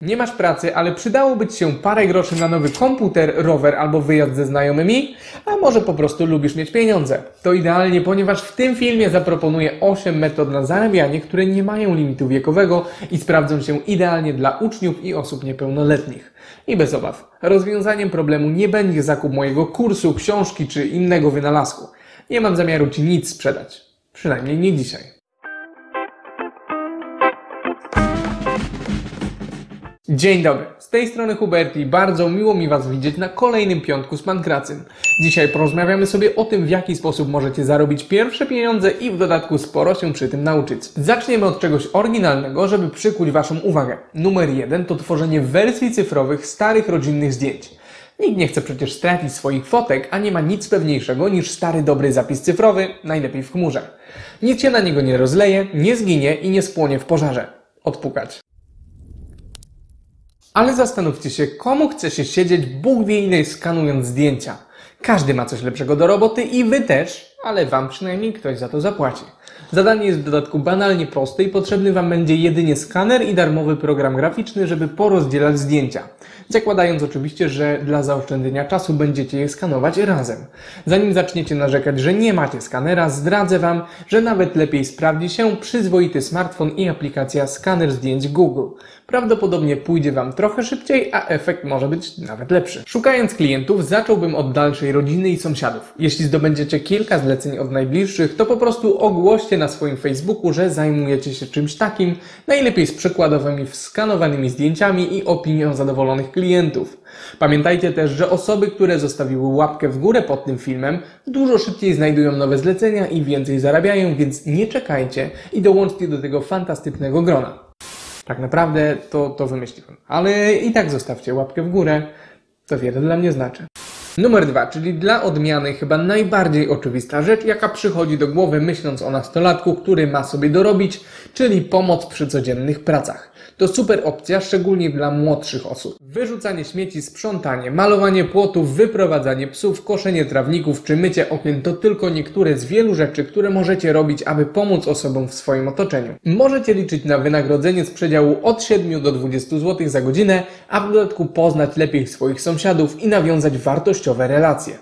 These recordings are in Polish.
Nie masz pracy, ale przydałoby Ci się parę groszy na nowy komputer, rower albo wyjazd ze znajomymi? A może po prostu lubisz mieć pieniądze? To idealnie, ponieważ w tym filmie zaproponuję 8 metod na zarabianie, które nie mają limitu wiekowego i sprawdzą się idealnie dla uczniów i osób niepełnoletnich. I bez obaw, rozwiązaniem problemu nie będzie zakup mojego kursu, książki czy innego wynalazku. Nie mam zamiaru Ci nic sprzedać. Przynajmniej nie dzisiaj. Dzień dobry, z tej strony Huberti. Bardzo miło mi Was widzieć na kolejnym piątku z Pankracym. Dzisiaj porozmawiamy sobie o tym, w jaki sposób możecie zarobić pierwsze pieniądze i w dodatku sporo się przy tym nauczyć. Zaczniemy od czegoś oryginalnego, żeby przykuć Waszą uwagę. Numer jeden to tworzenie wersji cyfrowych starych rodzinnych zdjęć. Nikt nie chce przecież stracić swoich fotek, a nie ma nic pewniejszego niż stary dobry zapis cyfrowy, najlepiej w chmurze. Nic się na niego nie rozleje, nie zginie i nie spłonie w pożarze. Odpukać. Ale zastanówcie się, komu chce się siedzieć Bóg wie ile skanując zdjęcia. Każdy ma coś lepszego do roboty i wy też, ale wam przynajmniej ktoś za to zapłaci. Zadanie jest w dodatku banalnie proste i potrzebny wam będzie jedynie skaner i darmowy program graficzny, żeby porozdzielać zdjęcia. Zakładając oczywiście, że dla zaoszczędzenia czasu będziecie je skanować razem. Zanim zaczniecie narzekać, że nie macie skanera, zdradzę wam, że nawet lepiej sprawdzi się przyzwoity smartfon i aplikacja skaner zdjęć Google. Prawdopodobnie pójdzie wam trochę szybciej, a efekt może być nawet lepszy. Szukając klientów, zacząłbym od dalszej rodziny i sąsiadów. Jeśli zdobędziecie kilka zleceń od najbliższych, to po prostu ogłoście na swoim Facebooku, że zajmujecie się czymś takim, najlepiej z przykładowymi wskanowanymi zdjęciami i opinią zadowolonych klientów. Pamiętajcie też, że osoby, które zostawiły łapkę w górę pod tym filmem, dużo szybciej znajdują nowe zlecenia i więcej zarabiają, więc nie czekajcie i dołączcie do tego fantastycznego grona. Tak naprawdę to, to wymyśliłem. Ale i tak zostawcie łapkę w górę. To wiele dla mnie znaczy. Numer dwa, czyli dla odmiany chyba najbardziej oczywista rzecz, jaka przychodzi do głowy myśląc o nastolatku, który ma sobie dorobić, czyli pomoc przy codziennych pracach. To super opcja, szczególnie dla młodszych osób. Wyrzucanie śmieci, sprzątanie, malowanie płotów, wyprowadzanie psów, koszenie trawników czy mycie okien to tylko niektóre z wielu rzeczy, które możecie robić, aby pomóc osobom w swoim otoczeniu. Możecie liczyć na wynagrodzenie z przedziału od 7 do 20 zł za godzinę, a w dodatku poznać lepiej swoich sąsiadów i nawiązać wartościowe relacje.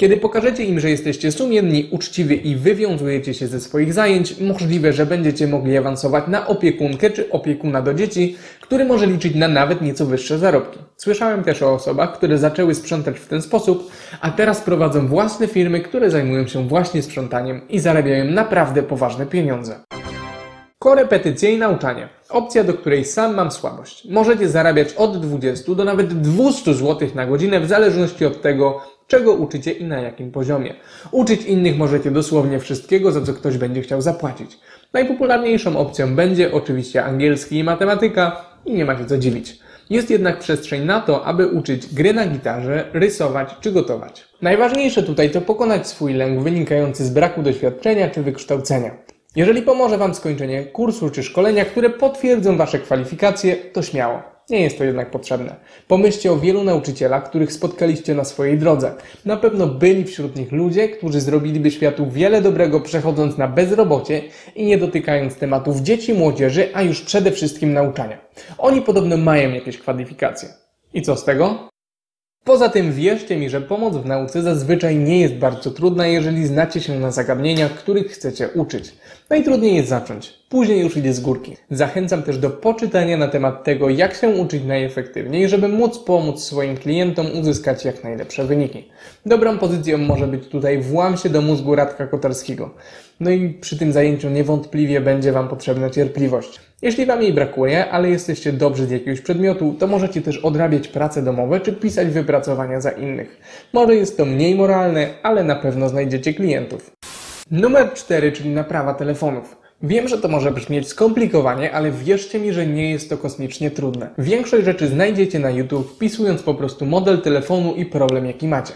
Kiedy pokażecie im, że jesteście sumienni, uczciwi i wywiązujecie się ze swoich zajęć, możliwe, że będziecie mogli awansować na opiekunkę czy opiekuna do dzieci, który może liczyć na nawet nieco wyższe zarobki. Słyszałem też o osobach, które zaczęły sprzątać w ten sposób, a teraz prowadzą własne firmy, które zajmują się właśnie sprzątaniem i zarabiają naprawdę poważne pieniądze. Korepetycje i nauczanie. Opcja, do której sam mam słabość. Możecie zarabiać od 20 do nawet 200 zł na godzinę w zależności od tego, czego uczycie i na jakim poziomie. Uczyć innych możecie dosłownie wszystkiego, za co ktoś będzie chciał zapłacić. Najpopularniejszą opcją będzie oczywiście angielski i matematyka i nie ma się co dziwić. Jest jednak przestrzeń na to, aby uczyć gry na gitarze, rysować czy gotować. Najważniejsze tutaj to pokonać swój lęk wynikający z braku doświadczenia czy wykształcenia. Jeżeli pomoże Wam skończenie kursu czy szkolenia, które potwierdzą Wasze kwalifikacje, to śmiało. Nie jest to jednak potrzebne. Pomyślcie o wielu nauczycielach, których spotkaliście na swojej drodze. Na pewno byli wśród nich ludzie, którzy zrobiliby światu wiele dobrego przechodząc na bezrobocie i nie dotykając tematów dzieci, młodzieży, a już przede wszystkim nauczania. Oni podobno mają jakieś kwalifikacje. I co z tego? Poza tym wierzcie mi, że pomoc w nauce zazwyczaj nie jest bardzo trudna, jeżeli znacie się na zagadnieniach, których chcecie uczyć. Najtrudniej jest zacząć, później już idzie z górki. Zachęcam też do poczytania na temat tego, jak się uczyć najefektywniej, żeby móc pomóc swoim klientom uzyskać jak najlepsze wyniki. Dobrą pozycją może być tutaj włam się do mózgu Radka Kotarskiego. No i przy tym zajęciu niewątpliwie będzie Wam potrzebna cierpliwość. Jeśli Wam jej brakuje, ale jesteście dobrzy z jakiegoś przedmiotu, to możecie też odrabiać prace domowe czy pisać wypracowania za innych. Może jest to mniej moralne, ale na pewno znajdziecie klientów. Numer 4, czyli naprawa telefonów. Wiem, że to może brzmieć skomplikowanie, ale wierzcie mi, że nie jest to kosmicznie trudne. Większość rzeczy znajdziecie na YouTube wpisując po prostu model telefonu i problem jaki macie.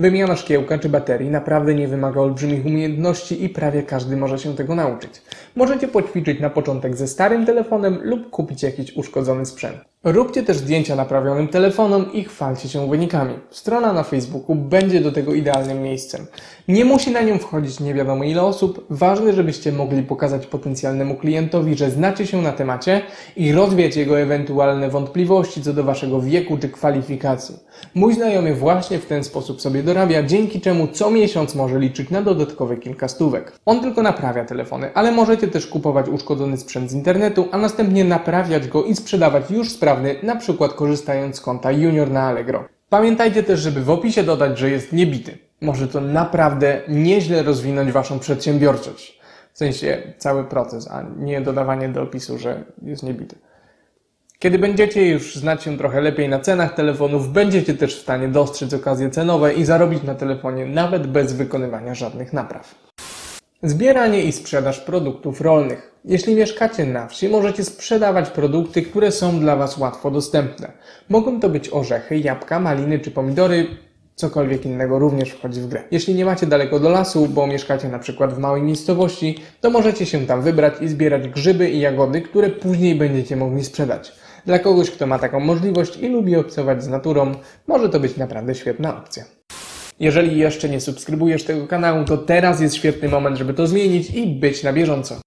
Wymiana szkiełka czy baterii naprawdę nie wymaga olbrzymich umiejętności i prawie każdy może się tego nauczyć. Możecie poćwiczyć na początek ze starym telefonem lub kupić jakiś uszkodzony sprzęt. Róbcie też zdjęcia naprawionym telefonom i chwalcie się wynikami. Strona na Facebooku będzie do tego idealnym miejscem. Nie musi na nią wchodzić nie wiadomo ile osób. Ważne, żebyście mogli pokazać potencjalnemu klientowi, że znacie się na temacie i rozwiać jego ewentualne wątpliwości co do waszego wieku czy kwalifikacji. Mój znajomy właśnie w ten sposób sobie dorabia, dzięki czemu co miesiąc może liczyć na dodatkowe kilka stówek. On tylko naprawia telefony, ale możecie też kupować uszkodzony sprzęt z internetu, a następnie naprawiać go i sprzedawać już sprawny, na przykład korzystając z konta Junior na Allegro. Pamiętajcie też, żeby w opisie dodać, że jest niebity. Może to naprawdę nieźle rozwinąć Waszą przedsiębiorczość. W sensie cały proces, a nie dodawanie do opisu, że jest niebity. Kiedy będziecie już znać się trochę lepiej na cenach telefonów, będziecie też w stanie dostrzec okazje cenowe i zarobić na telefonie nawet bez wykonywania żadnych napraw. Zbieranie i sprzedaż produktów rolnych. Jeśli mieszkacie na wsi, możecie sprzedawać produkty, które są dla Was łatwo dostępne. Mogą to być orzechy, jabłka, maliny czy pomidory, cokolwiek innego również wchodzi w grę. Jeśli nie macie daleko do lasu, bo mieszkacie na przykład w małej miejscowości, to możecie się tam wybrać i zbierać grzyby i jagody, które później będziecie mogli sprzedać. Dla kogoś, kto ma taką możliwość i lubi obcować z naturą, może to być naprawdę świetna opcja. Jeżeli jeszcze nie subskrybujesz tego kanału, to teraz jest świetny moment, żeby to zmienić i być na bieżąco.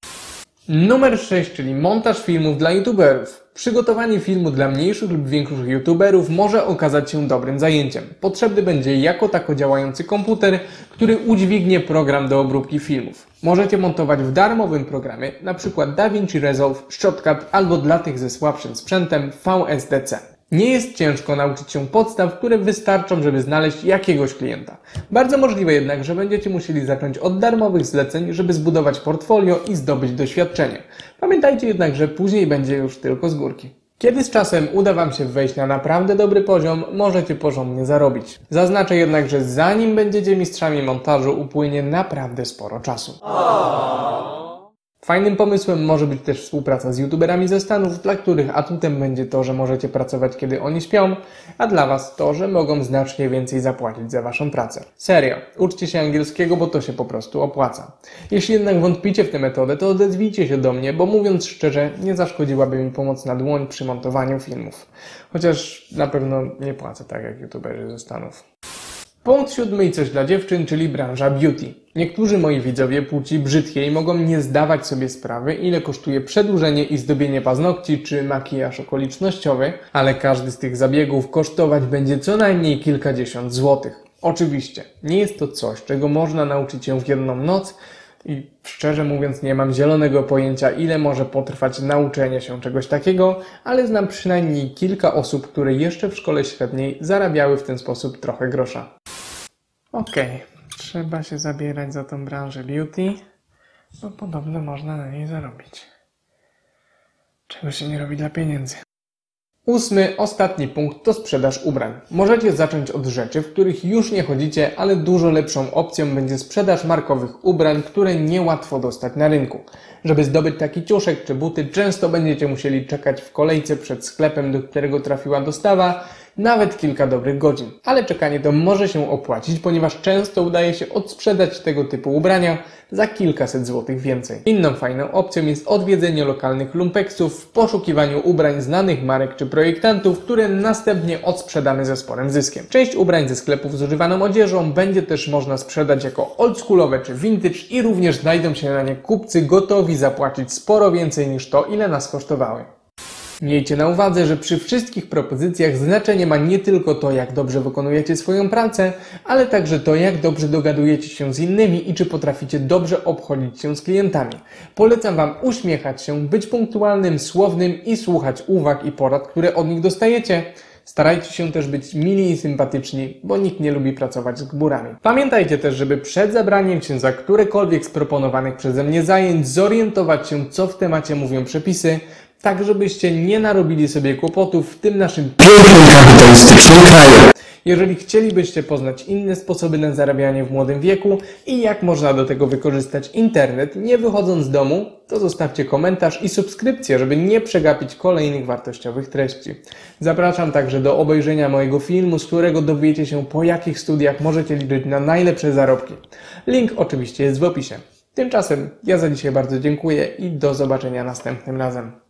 Numer 6, czyli montaż filmów dla youtuberów. Przygotowanie filmu dla mniejszych lub większych youtuberów może okazać się dobrym zajęciem. Potrzebny będzie jako tako działający komputer, który udźwignie program do obróbki filmów. Możecie montować w darmowym programie, np. DaVinci Resolve, Shotcut albo dla tych ze słabszym sprzętem VSDC. Nie jest ciężko nauczyć się podstaw, które wystarczą, żeby znaleźć jakiegoś klienta. Bardzo możliwe jednak, że będziecie musieli zacząć od darmowych zleceń, żeby zbudować portfolio i zdobyć doświadczenie. Pamiętajcie jednak, że później będzie już tylko z górki. Kiedy z czasem uda Wam się wejść na naprawdę dobry poziom, możecie porządnie zarobić. Zaznaczę jednak, że zanim będziecie mistrzami montażu, upłynie naprawdę sporo czasu. Fajnym pomysłem może być też współpraca z youtuberami ze Stanów, dla których atutem będzie to, że możecie pracować kiedy oni śpią, a dla Was to, że mogą znacznie więcej zapłacić za Waszą pracę. Serio, uczcie się angielskiego, bo to się po prostu opłaca. Jeśli jednak wątpicie w tę metodę, to odezwijcie się do mnie, bo mówiąc szczerze, nie zaszkodziłaby mi pomoc na dłoń przy montowaniu filmów. Chociaż na pewno nie płacę tak jak youtuberzy ze Stanów. Punkt siódmy i coś dla dziewczyn, czyli branża beauty. Niektórzy moi widzowie płci brzydkiej mogą nie zdawać sobie sprawy, ile kosztuje przedłużenie i zdobienie paznokci czy makijaż okolicznościowy, ale każdy z tych zabiegów kosztować będzie co najmniej kilkadziesiąt złotych. Oczywiście, nie jest to coś, czego można nauczyć się w jedną noc i szczerze mówiąc nie mam zielonego pojęcia, ile może potrwać nauczenie się czegoś takiego, ale znam przynajmniej kilka osób, które jeszcze w szkole średniej zarabiały w ten sposób trochę grosza. Okej, okay. trzeba się zabierać za tą branżę beauty, bo podobno można na niej zarobić. Czego się nie robi dla pieniędzy. Ósmy, ostatni punkt to sprzedaż ubrań. Możecie zacząć od rzeczy, w których już nie chodzicie, ale dużo lepszą opcją będzie sprzedaż markowych ubrań, które niełatwo dostać na rynku. Żeby zdobyć taki ciuszek czy buty, często będziecie musieli czekać w kolejce przed sklepem, do którego trafiła dostawa, nawet kilka dobrych godzin. Ale czekanie to może się opłacić, ponieważ często udaje się odsprzedać tego typu ubrania za kilkaset złotych więcej. Inną fajną opcją jest odwiedzenie lokalnych lumpeksów w poszukiwaniu ubrań znanych marek czy projektantów, które następnie odsprzedamy ze sporym zyskiem. Część ubrań ze sklepów z używaną odzieżą będzie też można sprzedać jako oldschoolowe czy vintage i również znajdą się na nie kupcy gotowi zapłacić sporo więcej niż to, ile nas kosztowały. Miejcie na uwadze, że przy wszystkich propozycjach znaczenie ma nie tylko to, jak dobrze wykonujecie swoją pracę, ale także to, jak dobrze dogadujecie się z innymi i czy potraficie dobrze obchodzić się z klientami. Polecam Wam uśmiechać się, być punktualnym, słownym i słuchać uwag i porad, które od nich dostajecie. Starajcie się też być mili i sympatyczni, bo nikt nie lubi pracować z gburami. Pamiętajcie też, żeby przed zabraniem się za którekolwiek z proponowanych przeze mnie zajęć zorientować się, co w temacie mówią przepisy, tak żebyście nie narobili sobie kłopotów w tym naszym pięknym kapitalistycznym kraju. Jeżeli chcielibyście poznać inne sposoby na zarabianie w młodym wieku i jak można do tego wykorzystać internet, nie wychodząc z domu, to zostawcie komentarz i subskrypcję, żeby nie przegapić kolejnych wartościowych treści. Zapraszam także do obejrzenia mojego filmu, z którego dowiecie się po jakich studiach możecie liczyć na najlepsze zarobki. Link oczywiście jest w opisie. Tymczasem ja za dzisiaj bardzo dziękuję i do zobaczenia następnym razem.